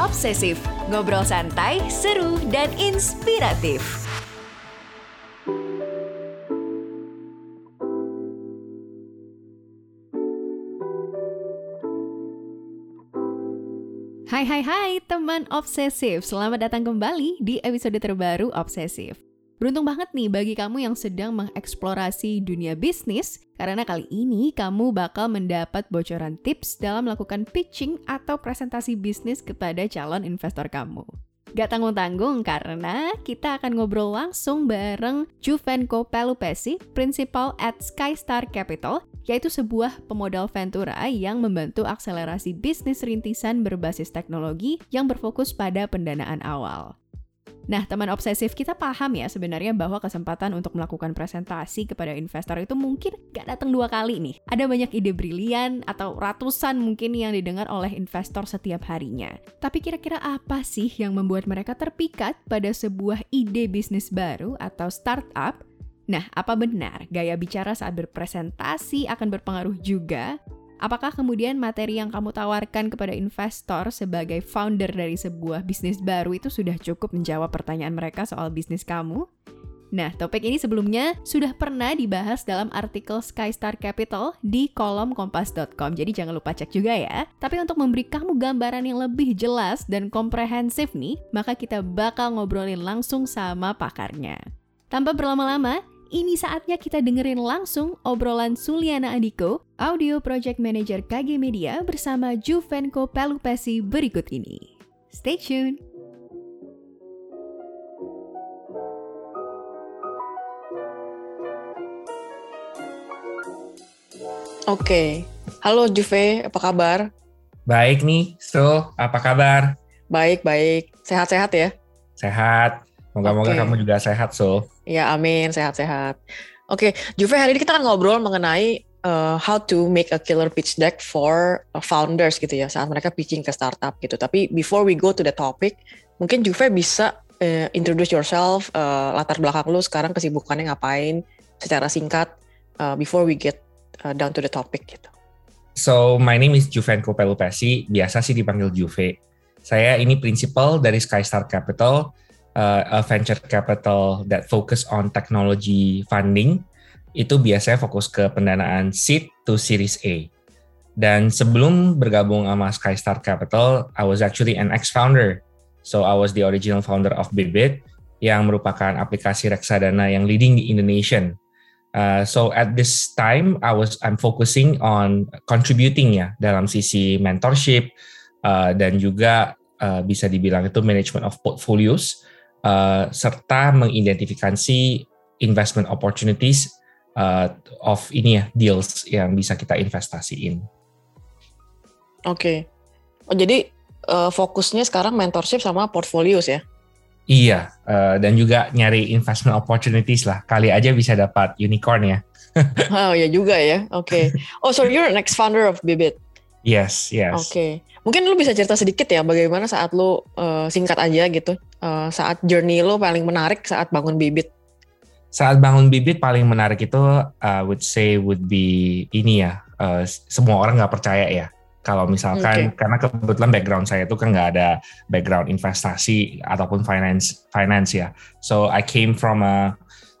Obsesif, ngobrol santai, seru, dan inspiratif. Hai hai hai teman obsesif, selamat datang kembali di episode terbaru Obsesif. Beruntung banget nih bagi kamu yang sedang mengeksplorasi dunia bisnis, karena kali ini kamu bakal mendapat bocoran tips dalam melakukan pitching atau presentasi bisnis kepada calon investor kamu. Gak tanggung-tanggung karena kita akan ngobrol langsung bareng Juvenko Pelupesi, Principal at Skystar Capital, yaitu sebuah pemodal Ventura yang membantu akselerasi bisnis rintisan berbasis teknologi yang berfokus pada pendanaan awal. Nah, teman obsesif kita paham ya sebenarnya bahwa kesempatan untuk melakukan presentasi kepada investor itu mungkin gak datang dua kali nih. Ada banyak ide brilian atau ratusan mungkin yang didengar oleh investor setiap harinya. Tapi kira-kira apa sih yang membuat mereka terpikat pada sebuah ide bisnis baru atau startup Nah, apa benar gaya bicara saat berpresentasi akan berpengaruh juga Apakah kemudian materi yang kamu tawarkan kepada investor sebagai founder dari sebuah bisnis baru itu sudah cukup menjawab pertanyaan mereka soal bisnis kamu? Nah, topik ini sebelumnya sudah pernah dibahas dalam artikel Skystar Capital di kolom kompas.com, jadi jangan lupa cek juga ya. Tapi untuk memberi kamu gambaran yang lebih jelas dan komprehensif nih, maka kita bakal ngobrolin langsung sama pakarnya. Tanpa berlama-lama, ini saatnya kita dengerin langsung obrolan Suliana Andiko, Audio Project Manager KG Media bersama Juvenko Pelupesi berikut ini. Stay tuned! Oke, halo Juve, apa kabar? Baik nih, so apa kabar? Baik, baik. Sehat-sehat ya? Sehat. Moga-moga okay. kamu juga sehat, so. Ya, amin. Sehat-sehat. Oke, okay. Juve hari ini kita akan ngobrol mengenai uh, how to make a killer pitch deck for founders gitu ya saat mereka pitching ke startup gitu. Tapi before we go to the topic, mungkin Juve bisa uh, introduce yourself, uh, latar belakang lu sekarang kesibukannya ngapain secara singkat uh, before we get uh, down to the topic gitu. So, my name is Juvenko Pelupesi, biasa sih dipanggil Juve. Saya ini principal dari Skystar Capital uh, a venture capital that focus on technology funding itu biasanya fokus ke pendanaan seed to series A. Dan sebelum bergabung sama Skystar Capital, I was actually an ex-founder. So I was the original founder of Bibit yang merupakan aplikasi reksadana yang leading di Indonesian. Uh, so at this time, I was I'm focusing on contributing ya dalam sisi mentorship uh, dan juga uh, bisa dibilang itu management of portfolios uh, serta mengidentifikasi investment opportunities uh, of ini ya deals yang bisa kita investasiin. Oke. Okay. Oh jadi uh, fokusnya sekarang mentorship sama portfolios ya? Iya, uh, dan juga nyari investment opportunities lah. Kali aja bisa dapat unicorn ya. oh ya juga ya. Oke. Okay. Oh so you're next founder of Bibit? Yes, yes. Oke. Okay. Mungkin lu bisa cerita sedikit ya bagaimana saat lu uh, singkat aja gitu uh, saat journey lo paling menarik saat bangun bibit? Saat bangun bibit paling menarik itu I uh, would say would be ini ya uh, semua orang nggak percaya ya kalau misalkan okay. karena kebetulan background saya itu kan nggak ada background investasi ataupun finance finance ya so I came from a,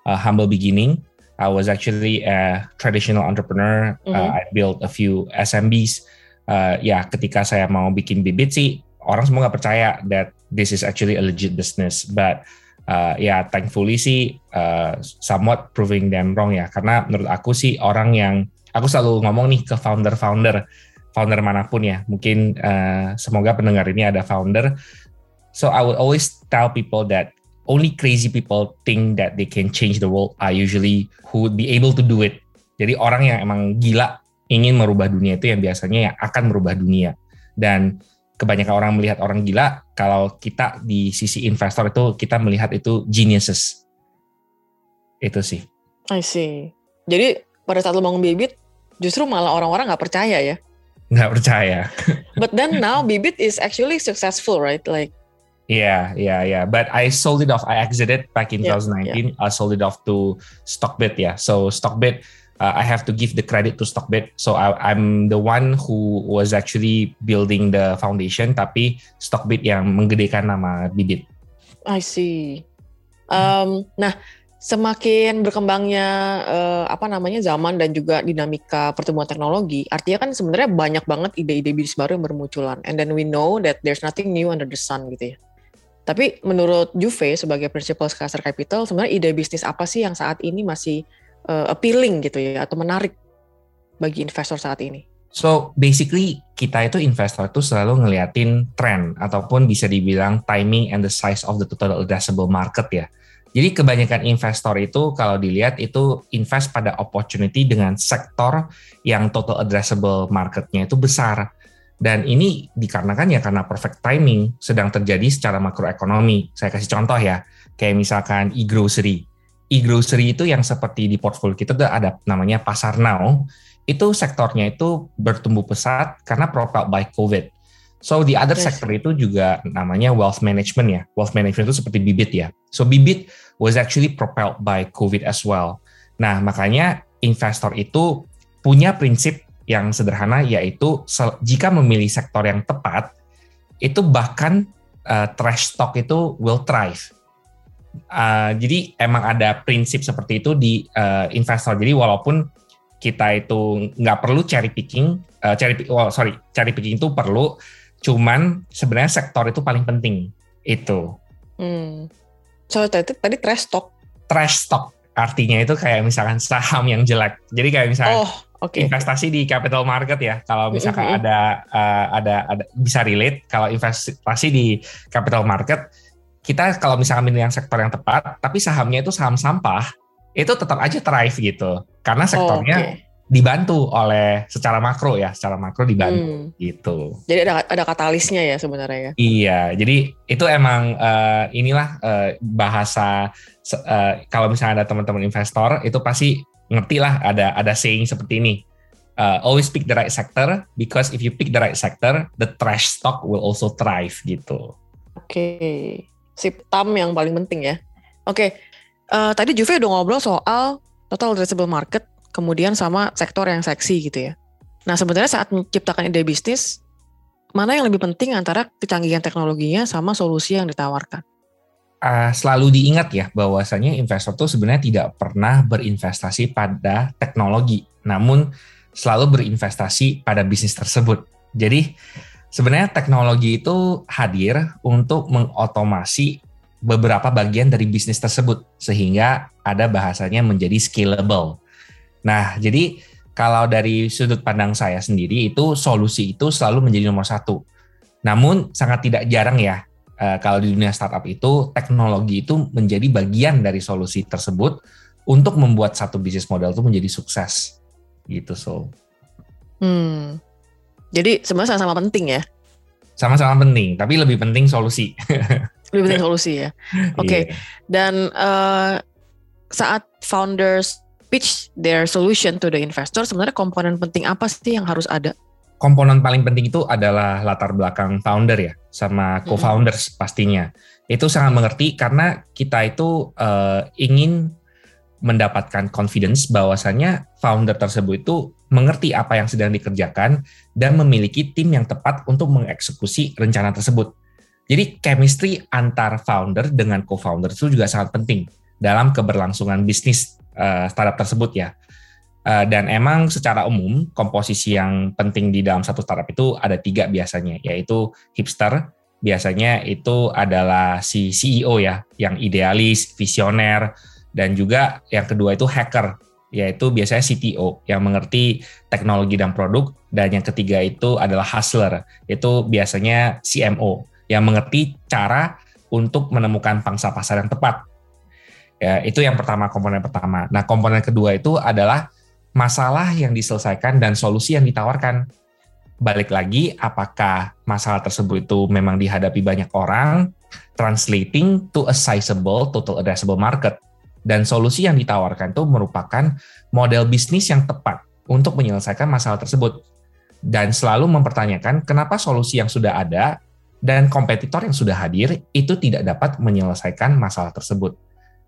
a humble beginning I was actually a traditional entrepreneur mm -hmm. uh, I built a few SMBs uh, ya ketika saya mau bikin bibit sih orang semua nggak percaya that this is actually a legit business. But uh, ya thankfully sih uh, somewhat proving them wrong ya. Karena menurut aku sih orang yang aku selalu ngomong nih ke founder-founder founder mana pun ya. Mungkin uh, semoga pendengar ini ada founder. So I would always tell people that only crazy people think that they can change the world are usually who would be able to do it. Jadi orang yang emang gila ingin merubah dunia itu yang biasanya yang akan merubah dunia dan kebanyakan orang melihat orang gila, kalau kita di sisi investor itu kita melihat itu geniuses. Itu sih. I see. Jadi pada saat lo bangun Bibit, justru malah orang-orang nggak percaya ya? Nggak percaya. But then now Bibit is actually successful, right? Like Yeah, yeah, yeah. But I sold it off. I exited back in yeah, 2019. Yeah. I sold it off to Stockbit, yeah. So Stockbit uh, I have to give the credit to Stockbit. So I, I'm the one who was actually building the foundation, tapi Stockbit yang menggedekan nama Bibit. I see. Um, nah, semakin berkembangnya uh, apa namanya zaman dan juga dinamika pertumbuhan teknologi, artinya kan sebenarnya banyak banget ide-ide bisnis baru yang bermunculan. And then we know that there's nothing new under the sun gitu ya. Tapi menurut Juve sebagai principal Casar Capital, sebenarnya ide bisnis apa sih yang saat ini masih uh, appealing gitu ya atau menarik bagi investor saat ini? So basically kita itu investor itu selalu ngeliatin tren ataupun bisa dibilang timing and the size of the total addressable market ya. Jadi kebanyakan investor itu kalau dilihat itu invest pada opportunity dengan sektor yang total addressable marketnya itu besar. Dan ini dikarenakan ya karena perfect timing sedang terjadi secara makroekonomi. Saya kasih contoh ya, kayak misalkan e-grocery. E-grocery itu yang seperti di portfolio kita ada namanya Pasar Now. Itu sektornya itu bertumbuh pesat karena propelled by COVID. So the other yes. sector itu juga namanya wealth management ya. Wealth management itu seperti bibit ya. So bibit was actually propelled by COVID as well. Nah makanya investor itu punya prinsip yang sederhana yaitu jika memilih sektor yang tepat itu bahkan uh, trash stock itu will thrive. Uh, jadi emang ada prinsip seperti itu di uh, investor. Jadi walaupun kita itu nggak perlu cherry picking, uh, cherry well, sorry cherry picking itu perlu, Cuman sebenarnya sektor itu paling penting itu. Hmm. So tadi tadi trash stock. Trash stock artinya itu kayak misalkan saham yang jelek. Jadi kayak misalnya oh, okay. investasi di capital market ya. Kalau misalkan mm -hmm. ada uh, ada ada bisa relate kalau investasi di capital market kita kalau misalkan milih yang sektor yang tepat, tapi sahamnya itu saham sampah, itu tetap aja thrive gitu. Karena sektornya oh, okay dibantu oleh secara makro ya, secara makro dibantu hmm. gitu. Jadi ada ada katalisnya ya sebenarnya ya. Iya, jadi itu emang uh, inilah uh, bahasa uh, kalau misalnya ada teman-teman investor itu pasti ngerti lah ada ada saying seperti ini. Uh, always pick the right sector because if you pick the right sector, the trash stock will also thrive gitu. Oke, okay. Sip tam yang paling penting ya. Oke, okay. uh, tadi Juve udah ngobrol soal total addressable market kemudian sama sektor yang seksi gitu ya. Nah sebenarnya saat menciptakan ide bisnis, mana yang lebih penting antara kecanggihan teknologinya sama solusi yang ditawarkan? Uh, selalu diingat ya bahwasanya investor tuh sebenarnya tidak pernah berinvestasi pada teknologi, namun selalu berinvestasi pada bisnis tersebut. Jadi sebenarnya teknologi itu hadir untuk mengotomasi beberapa bagian dari bisnis tersebut sehingga ada bahasanya menjadi scalable. Nah, jadi kalau dari sudut pandang saya sendiri itu solusi itu selalu menjadi nomor satu. Namun sangat tidak jarang ya eh, kalau di dunia startup itu teknologi itu menjadi bagian dari solusi tersebut untuk membuat satu bisnis model itu menjadi sukses gitu so. Hmm. Jadi sebenarnya sama-sama penting ya. Sama-sama penting, tapi lebih penting solusi. lebih penting solusi ya. Oke. Okay. Yeah. Dan uh, saat founders pitch their solution to the investor, sebenarnya komponen penting apa sih yang harus ada? Komponen paling penting itu adalah latar belakang founder ya, sama co-founders hmm. pastinya. Itu sangat mengerti karena kita itu uh, ingin mendapatkan confidence bahwasannya founder tersebut itu mengerti apa yang sedang dikerjakan dan memiliki tim yang tepat untuk mengeksekusi rencana tersebut. Jadi chemistry antar founder dengan co-founder itu juga sangat penting dalam keberlangsungan bisnis uh, startup tersebut ya. Uh, dan emang secara umum komposisi yang penting di dalam satu startup itu ada tiga biasanya, yaitu hipster, biasanya itu adalah si CEO ya, yang idealis, visioner, dan juga yang kedua itu hacker, yaitu biasanya CTO yang mengerti teknologi dan produk, dan yang ketiga itu adalah hustler, itu biasanya CMO yang mengerti cara untuk menemukan pangsa pasar yang tepat Ya, itu yang pertama komponen pertama. Nah, komponen kedua itu adalah masalah yang diselesaikan dan solusi yang ditawarkan. Balik lagi, apakah masalah tersebut itu memang dihadapi banyak orang, translating to a sizable total addressable market. Dan solusi yang ditawarkan itu merupakan model bisnis yang tepat untuk menyelesaikan masalah tersebut. Dan selalu mempertanyakan kenapa solusi yang sudah ada dan kompetitor yang sudah hadir itu tidak dapat menyelesaikan masalah tersebut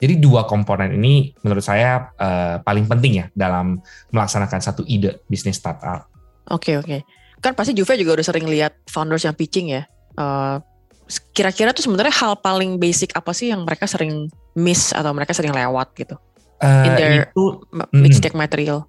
Jadi dua komponen ini menurut saya uh, paling penting ya dalam melaksanakan satu ide bisnis startup. Oke okay, oke. Okay. Kan pasti Juve juga udah sering lihat founders yang pitching ya. Uh, kira-kira tuh sebenarnya hal paling basic apa sih yang mereka sering miss atau mereka sering lewat gitu? Uh, in their itu, pitch deck material.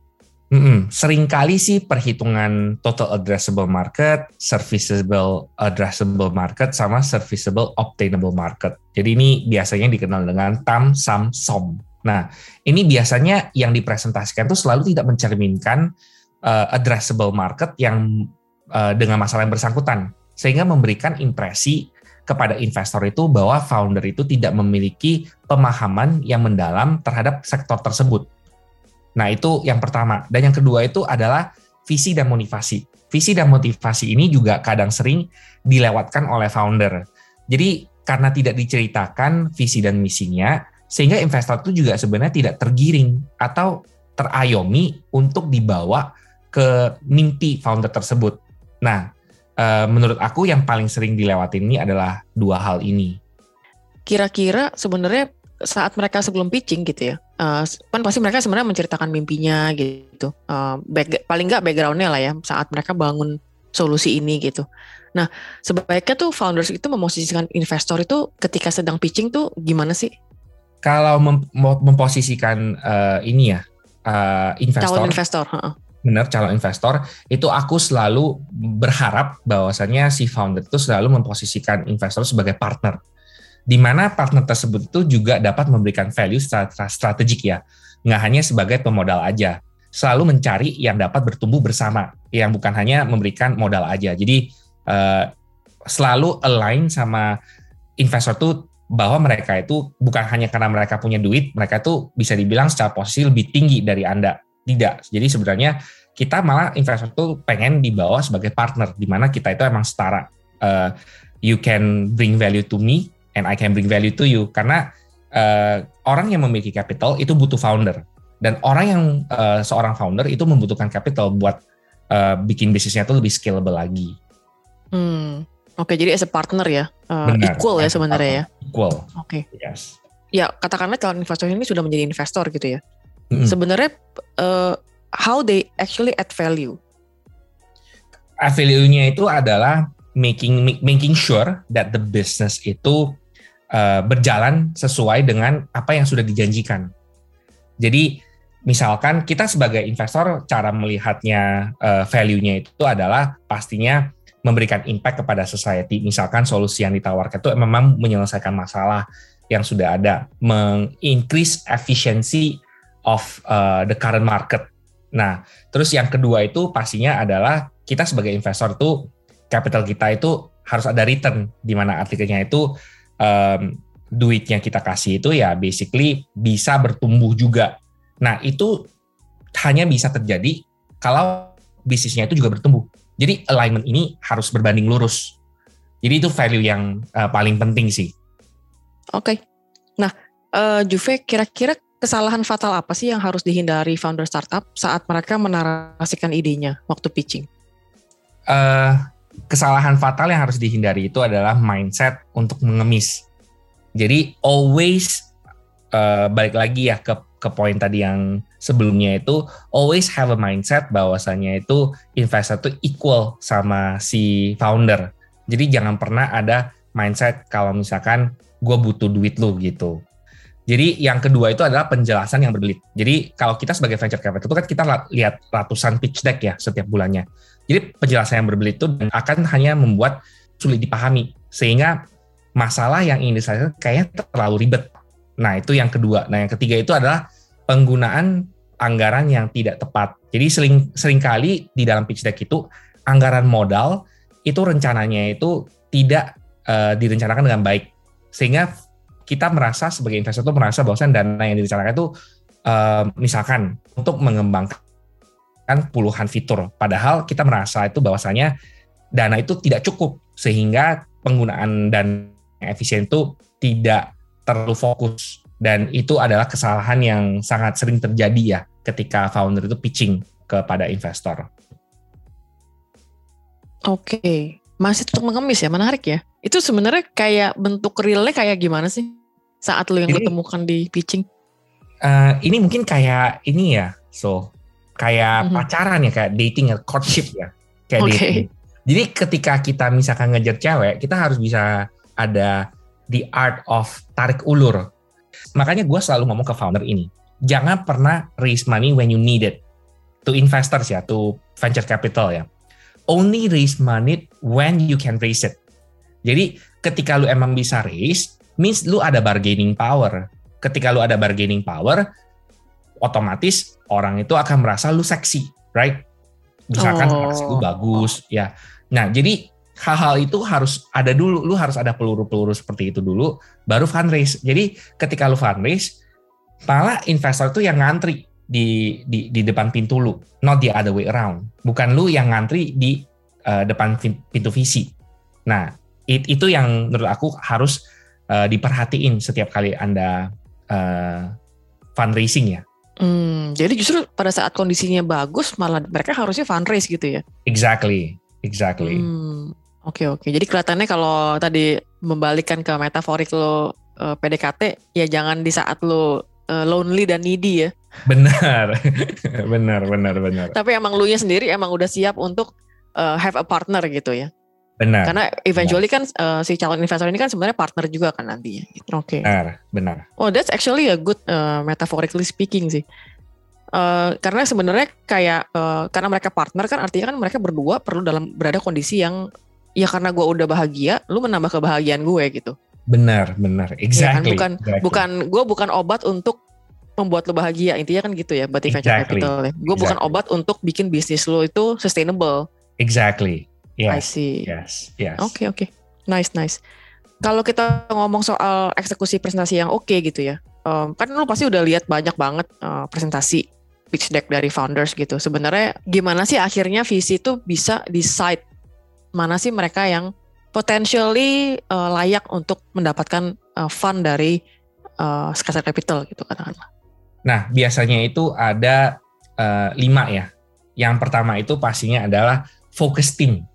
Mm-mm. Seringkali sih perhitungan total addressable market, serviceable addressable market, sama serviceable obtainable market. Jadi ini biasanya dikenal dengan TAM, SAM, SOM. Nah, ini biasanya yang dipresentasikan itu selalu tidak mencerminkan uh, addressable market yang uh, dengan masalah yang bersangkutan. Sehingga memberikan impresi kepada investor itu bahwa founder itu tidak memiliki pemahaman yang mendalam terhadap sektor tersebut Nah, itu yang pertama. Dan yang kedua itu adalah visi dan motivasi. Visi dan motivasi ini juga kadang sering dilewatkan oleh founder. Jadi, karena tidak diceritakan visi dan misinya, sehingga investor itu juga sebenarnya tidak tergiring atau terayomi untuk dibawa ke mimpi founder tersebut. Nah, eh, menurut aku yang paling sering dilewati ini adalah dua hal ini. Kira-kira sebenarnya saat mereka sebelum pitching gitu ya, uh, kan pasti mereka sebenarnya menceritakan mimpinya gitu, uh, back, paling nggak backgroundnya lah ya saat mereka bangun solusi ini gitu. Nah sebaiknya tuh founders itu memosisikan investor itu ketika sedang pitching tuh gimana sih? Kalau mem memposisikan uh, ini ya uh, investor, calon investor, uh benar calon investor itu aku selalu berharap bahwasannya si founder itu selalu memposisikan investor sebagai partner di mana partner tersebut itu juga dapat memberikan value secara strategik ya, nggak hanya sebagai pemodal aja, selalu mencari yang dapat bertumbuh bersama, yang bukan hanya memberikan modal aja. Jadi uh, selalu align sama investor tuh bahwa mereka itu bukan hanya karena mereka punya duit, mereka tuh bisa dibilang secara posisi lebih tinggi dari Anda. Tidak. Jadi sebenarnya kita malah investor tuh pengen dibawa sebagai partner, di mana kita itu emang setara. Uh, you can bring value to me, and I can bring value to you karena uh, orang yang memiliki capital itu butuh founder dan orang yang uh, seorang founder itu membutuhkan capital buat uh, bikin bisnisnya itu lebih scalable lagi. Hmm. Oke, okay, jadi as a partner ya, uh, Benar, equal ya sebenarnya ya. Equal. Oke. Okay. Yes. Ya, katakanlah calon investor ini sudah menjadi investor gitu ya. Mm-hmm. Sebenarnya uh, how they actually add value? Add value-nya itu adalah making making sure that the business itu uh, berjalan sesuai dengan apa yang sudah dijanjikan. Jadi misalkan kita sebagai investor cara melihatnya uh, value-nya itu adalah pastinya memberikan impact kepada society. Misalkan solusi yang ditawarkan itu memang menyelesaikan masalah yang sudah ada, mengincrease efficiency of uh, the current market. Nah, terus yang kedua itu pastinya adalah kita sebagai investor itu capital kita itu harus ada return di mana artikelnya itu um, duitnya kita kasih itu ya basically bisa bertumbuh juga. Nah, itu hanya bisa terjadi kalau bisnisnya itu juga bertumbuh. Jadi alignment ini harus berbanding lurus. Jadi itu value yang uh, paling penting sih. Oke. Okay. Nah, uh, Juve kira-kira kesalahan fatal apa sih yang harus dihindari founder startup saat mereka menarasikan idenya waktu pitching? Uh, kesalahan fatal yang harus dihindari itu adalah mindset untuk mengemis. Jadi always uh, balik lagi ya ke ke poin tadi yang sebelumnya itu always have a mindset bahwasannya itu investor itu equal sama si founder. Jadi jangan pernah ada mindset kalau misalkan gue butuh duit lu gitu. Jadi yang kedua itu adalah penjelasan yang berbelit. Jadi kalau kita sebagai venture capital itu kan kita lihat ratusan pitch deck ya setiap bulannya. Jadi penjelasan yang berbelit itu akan hanya membuat sulit dipahami sehingga masalah yang ingin diselesaikan kayaknya terlalu ribet. Nah itu yang kedua. Nah yang ketiga itu adalah penggunaan anggaran yang tidak tepat. Jadi sering sering kali di dalam pitch deck itu anggaran modal itu rencananya itu tidak uh, direncanakan dengan baik sehingga kita merasa sebagai investor itu merasa bahwa dana yang direncanakan itu uh, misalkan untuk mengembangkan kan puluhan fitur. Padahal kita merasa itu bahwasanya dana itu tidak cukup sehingga penggunaan dan efisien itu tidak terlalu fokus dan itu adalah kesalahan yang sangat sering terjadi ya ketika founder itu pitching kepada investor. Oke, masih tetap mengemis ya, menarik ya. Itu sebenarnya kayak bentuk realnya kayak gimana sih? saat lu yang Jadi, ketemukan di pitching? Uh, ini mungkin kayak ini ya, so kayak mm-hmm. pacaran ya, kayak dating ya, courtship ya, kayak okay. dating. Jadi ketika kita misalkan ngejar cewek, kita harus bisa ada the art of tarik ulur. Makanya gue selalu ngomong ke founder ini, jangan pernah raise money when you need it. To investors ya, to venture capital ya. Only raise money when you can raise it. Jadi ketika lu emang bisa raise, means lu ada bargaining power. Ketika lu ada bargaining power, otomatis orang itu akan merasa lu seksi, right? Misalkan oh. lu bagus, ya. Nah, jadi hal-hal itu harus ada dulu, lu harus ada peluru-peluru seperti itu dulu, baru fundraise. Jadi ketika lu fundraise, malah investor itu yang ngantri di di di depan pintu lu, not the other way around. Bukan lu yang ngantri di uh, depan pintu visi. Nah, it, itu yang menurut aku harus uh, diperhatiin setiap kali Anda uh, fundraising ya. Hmm, jadi justru pada saat kondisinya bagus malah mereka harusnya fundraise gitu ya? Exactly, exactly. Hmm, oke oke. Jadi kelihatannya kalau tadi membalikkan ke metaforik lo uh, PDKT ya jangan di saat lo uh, lonely dan needy ya. Benar, benar, benar, benar. Tapi emang lu nya sendiri emang udah siap untuk uh, have a partner gitu ya? Benar. Karena eventually benar. kan uh, si calon investor ini kan sebenarnya partner juga kan nantinya. Oke. Okay. Benar, benar. Oh, that's actually a good uh, metaphorically speaking sih. Uh, karena sebenarnya kayak uh, karena mereka partner kan artinya kan mereka berdua perlu dalam berada kondisi yang ya karena gue udah bahagia, lu menambah kebahagiaan gue gitu. Benar, benar, exactly. Ya kan? Bukan, exactly. bukan gue bukan obat untuk membuat lo bahagia intinya kan gitu ya, berarti exactly. venture capital ya. Gue exactly. bukan obat untuk bikin bisnis lo itu sustainable. Exactly. Yes. I see. Yes. Yes. Oke okay, oke. Okay. Nice nice. Kalau kita ngomong soal eksekusi presentasi yang oke okay gitu ya, um, kan lu pasti udah lihat banyak banget uh, presentasi pitch deck dari founders gitu. Sebenarnya gimana sih akhirnya visi itu bisa decide mana sih mereka yang potentially uh, layak untuk mendapatkan uh, fund dari uh, Skysar Capital gitu katakanlah. Nah biasanya itu ada uh, lima ya. Yang pertama itu pastinya adalah focus team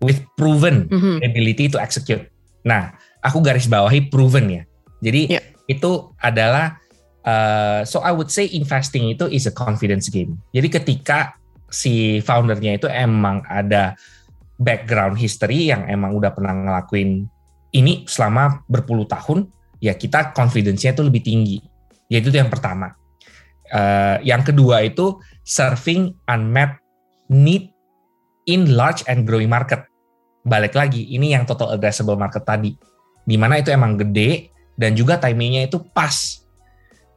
with proven mm-hmm. ability to execute. Nah, aku garis bawahi proven ya. Jadi yeah. itu adalah uh, so I would say investing itu is a confidence game. Jadi ketika si foundernya itu emang ada background history yang emang udah pernah ngelakuin ini selama berpuluh tahun, ya kita confidence-nya itu lebih tinggi. Yaitu itu yang pertama. Uh, yang kedua itu serving unmet need in large and growing market balik lagi ini yang total addressable market tadi. Di mana itu emang gede dan juga timingnya itu pas.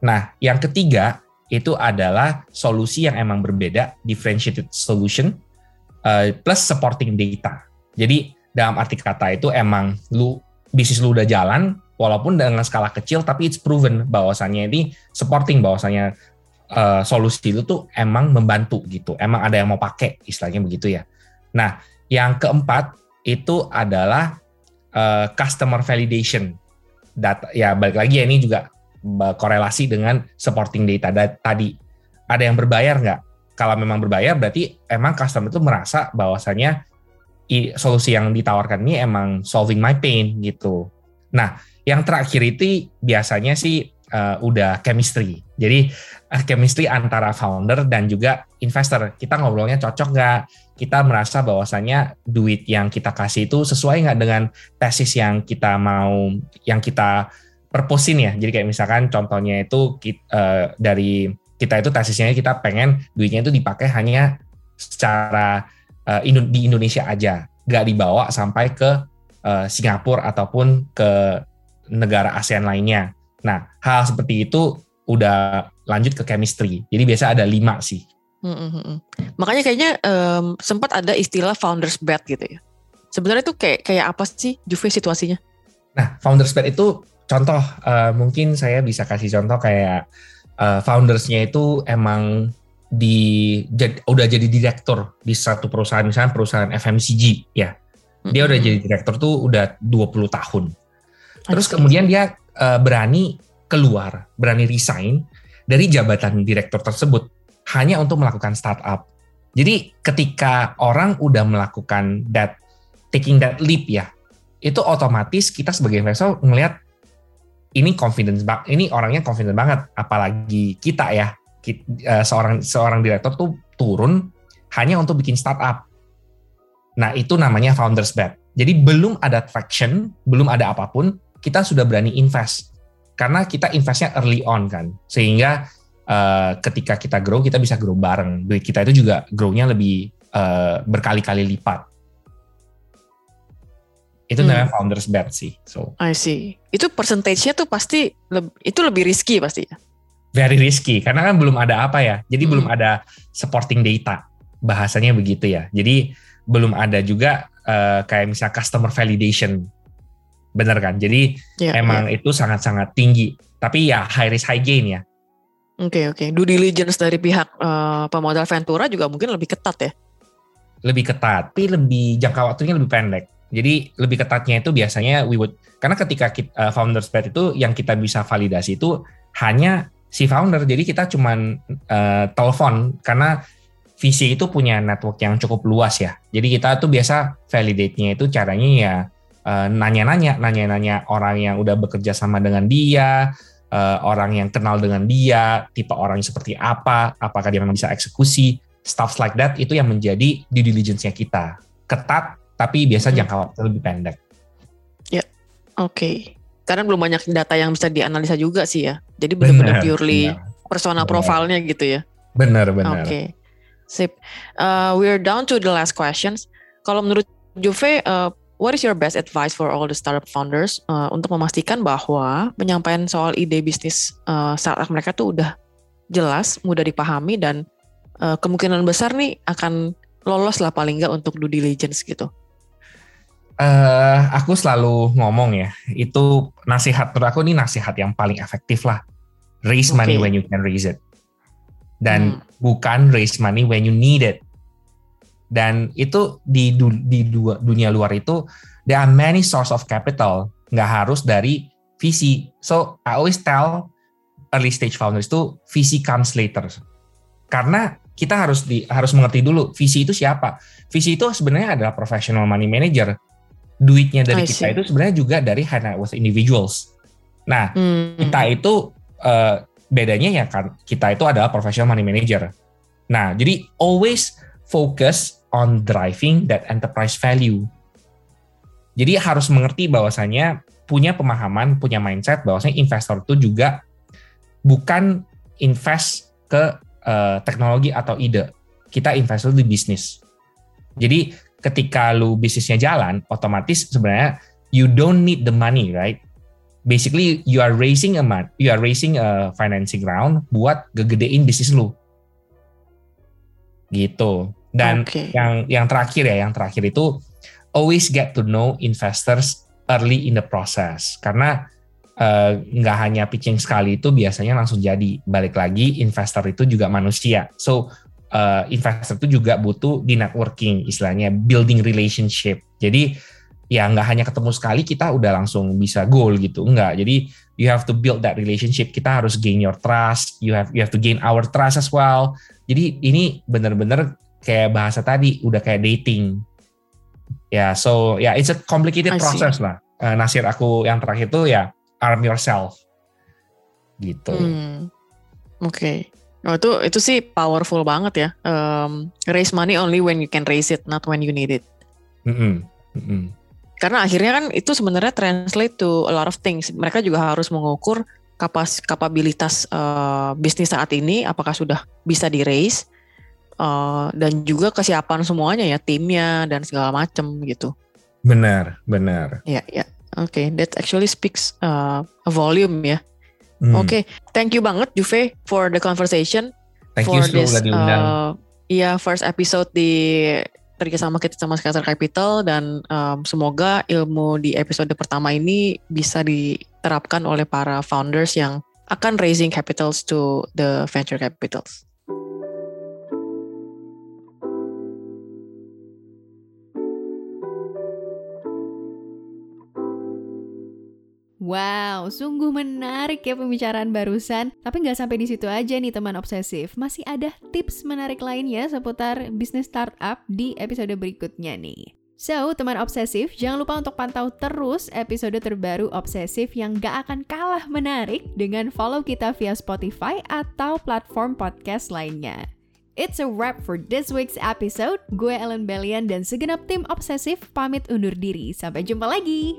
Nah yang ketiga itu adalah solusi yang emang berbeda differentiated solution uh, plus supporting data. Jadi dalam arti kata itu emang lu bisnis lu udah jalan walaupun dengan skala kecil tapi it's proven bahwasannya ini supporting bahwasannya uh, solusi itu tuh emang membantu gitu. Emang ada yang mau pakai istilahnya begitu ya. Nah yang keempat itu adalah uh, customer validation. Data ya balik lagi ya ini juga korelasi dengan supporting data tadi. Ada yang berbayar nggak? Kalau memang berbayar berarti emang customer itu merasa bahwasanya solusi yang ditawarkan ini emang solving my pain gitu. Nah, yang terakhir itu biasanya sih uh, udah chemistry. Jadi uh, chemistry antara founder dan juga investor. Kita ngobrolnya cocok nggak? kita merasa bahwasanya duit yang kita kasih itu sesuai nggak dengan tesis yang kita mau yang kita perposin ya jadi kayak misalkan contohnya itu uh, dari kita itu tesisnya kita pengen duitnya itu dipakai hanya secara uh, di Indonesia aja nggak dibawa sampai ke uh, Singapura ataupun ke negara ASEAN lainnya nah hal seperti itu udah lanjut ke chemistry jadi biasa ada lima sih Hmm, Makanya kayaknya um, sempat ada istilah founders bed gitu ya. Sebenarnya itu kayak kayak apa sih Juve situasinya? Nah, founders bed itu contoh uh, mungkin saya bisa kasih contoh kayak uh, foundersnya itu emang di jad, udah jadi direktur di satu perusahaan misalnya perusahaan FMCG ya. Dia mm-hmm. udah jadi direktur tuh udah 20 tahun. Terus kemudian dia uh, berani keluar, berani resign dari jabatan direktur tersebut hanya untuk melakukan startup. Jadi ketika orang udah melakukan that taking that leap ya, itu otomatis kita sebagai investor ngelihat ini confidence bang, ini orangnya confident banget, apalagi kita ya, kita, eh, seorang seorang direktur tuh turun hanya untuk bikin startup. Nah itu namanya founders bet. Jadi belum ada traction, belum ada apa pun, kita sudah berani invest karena kita investnya early on kan, sehingga uh, ketika kita grow kita bisa grow bareng. Duit kita itu juga grownya lebih uh, berkali-kali lipat. Itu hmm. namanya founders bet sih. So. I see. Itu percentage-nya tuh pasti itu lebih risky pasti ya. Very risky karena kan belum ada apa ya. Jadi hmm. belum ada supporting data. Bahasanya begitu ya. Jadi belum ada juga uh, kayak misalnya customer validation. Bener kan? Jadi yeah, emang yeah. itu sangat-sangat tinggi. Tapi ya high risk high gain ya. Oke okay, oke. Okay. Due diligence dari pihak uh, pemodal Ventura juga mungkin lebih ketat ya. Lebih ketat, tapi lebih jangka waktunya lebih pendek. Jadi lebih ketatnya itu biasanya we would karena ketika kita, uh, founders bet itu yang kita bisa validasi itu hanya si founder. Jadi kita cuman uh, telepon karena VC itu punya network yang cukup luas ya. Jadi kita tuh biasa validate-nya itu caranya ya nanya-nanya, nanya-nanya orang yang udah bekerja sama dengan dia, uh, orang yang kenal dengan dia, tipe orangnya seperti apa, apakah dia memang bisa eksekusi, stuff like that itu yang menjadi due diligence-nya kita. Ketat tapi biasa hmm. jangka waktu lebih pendek. Ya, oke. Okay. Karena belum banyak data yang bisa dianalisa juga sih ya. Jadi benar-benar purely bener. persona profilnya gitu ya. Benar, benar. Oke. Okay. Sip. Uh, we're down to the last questions. Kalau menurut Juve, uh, what is your best advice for all the startup founders uh, untuk memastikan bahwa penyampaian soal ide bisnis uh, startup mereka tuh udah jelas, mudah dipahami dan uh, kemungkinan besar nih akan lolos lah paling nggak untuk due diligence gitu. Uh, aku selalu ngomong ya, itu nasihat menurut aku ini nasihat yang paling efektif lah. Raise okay. money when you can raise it. Dan hmm. bukan raise money when you need it. Dan itu di, du, di dua, dunia luar itu, there are many source of capital. Nggak harus dari VC. So, I always tell early stage founders itu VC comes later. Karena kita harus di, harus mengerti dulu VC itu siapa. VC itu sebenarnya adalah professional money manager duitnya dari kita itu sebenarnya juga dari high net worth individuals. Nah, hmm. kita itu uh, bedanya ya kan kita itu adalah professional money manager. Nah, jadi always focus on driving that enterprise value. Jadi harus mengerti bahwasanya punya pemahaman, punya mindset bahwasanya investor itu juga bukan invest ke uh, teknologi atau ide. Kita invest di bisnis. Jadi ketika lu bisnisnya jalan, otomatis sebenarnya you don't need the money, right? Basically you are raising a man, you are raising a financing round buat gegedein bisnis lu. Gitu. Dan okay. yang yang terakhir ya, yang terakhir itu always get to know investors early in the process. Karena uh, nggak hanya pitching sekali itu biasanya langsung jadi. Balik lagi investor itu juga manusia. So uh, investor itu juga butuh di networking istilahnya building relationship. Jadi ya nggak hanya ketemu sekali kita udah langsung bisa goal gitu. Enggak jadi you have to build that relationship. Kita harus gain your trust. You have you have to gain our trust as well. Jadi ini bener-bener kayak bahasa tadi udah kayak dating ya yeah, so ya yeah, it's a complicated process lah uh, nasir aku yang terakhir tuh ya arm yourself gitu hmm. oke okay. Oh, itu itu sih powerful banget ya. Um, raise money only when you can raise it, not when you need it. Mm -hmm. Mm -hmm. Karena akhirnya kan itu sebenarnya translate to a lot of things. Mereka juga harus mengukur kapas kapabilitas uh, bisnis saat ini, apakah sudah bisa di raise, uh, dan juga kesiapan semuanya ya, timnya dan segala macam gitu. Benar, benar. Ya, ya. Oke, okay, that actually speaks uh, a volume ya Hmm. Oke, okay. thank you banget Juve for the conversation. Thank for you this, uh, Iya, first episode di kerjasama kita sama Scatter Capital dan um, semoga ilmu di episode pertama ini bisa diterapkan oleh para founders yang akan raising capitals to the venture capitals. Wow, sungguh menarik ya pembicaraan barusan. Tapi nggak sampai di situ aja nih teman obsesif. Masih ada tips menarik lainnya seputar bisnis startup di episode berikutnya nih. So, teman obsesif, jangan lupa untuk pantau terus episode terbaru obsesif yang gak akan kalah menarik dengan follow kita via Spotify atau platform podcast lainnya. It's a wrap for this week's episode. Gue Ellen Bellian dan segenap tim obsesif pamit undur diri. Sampai jumpa lagi.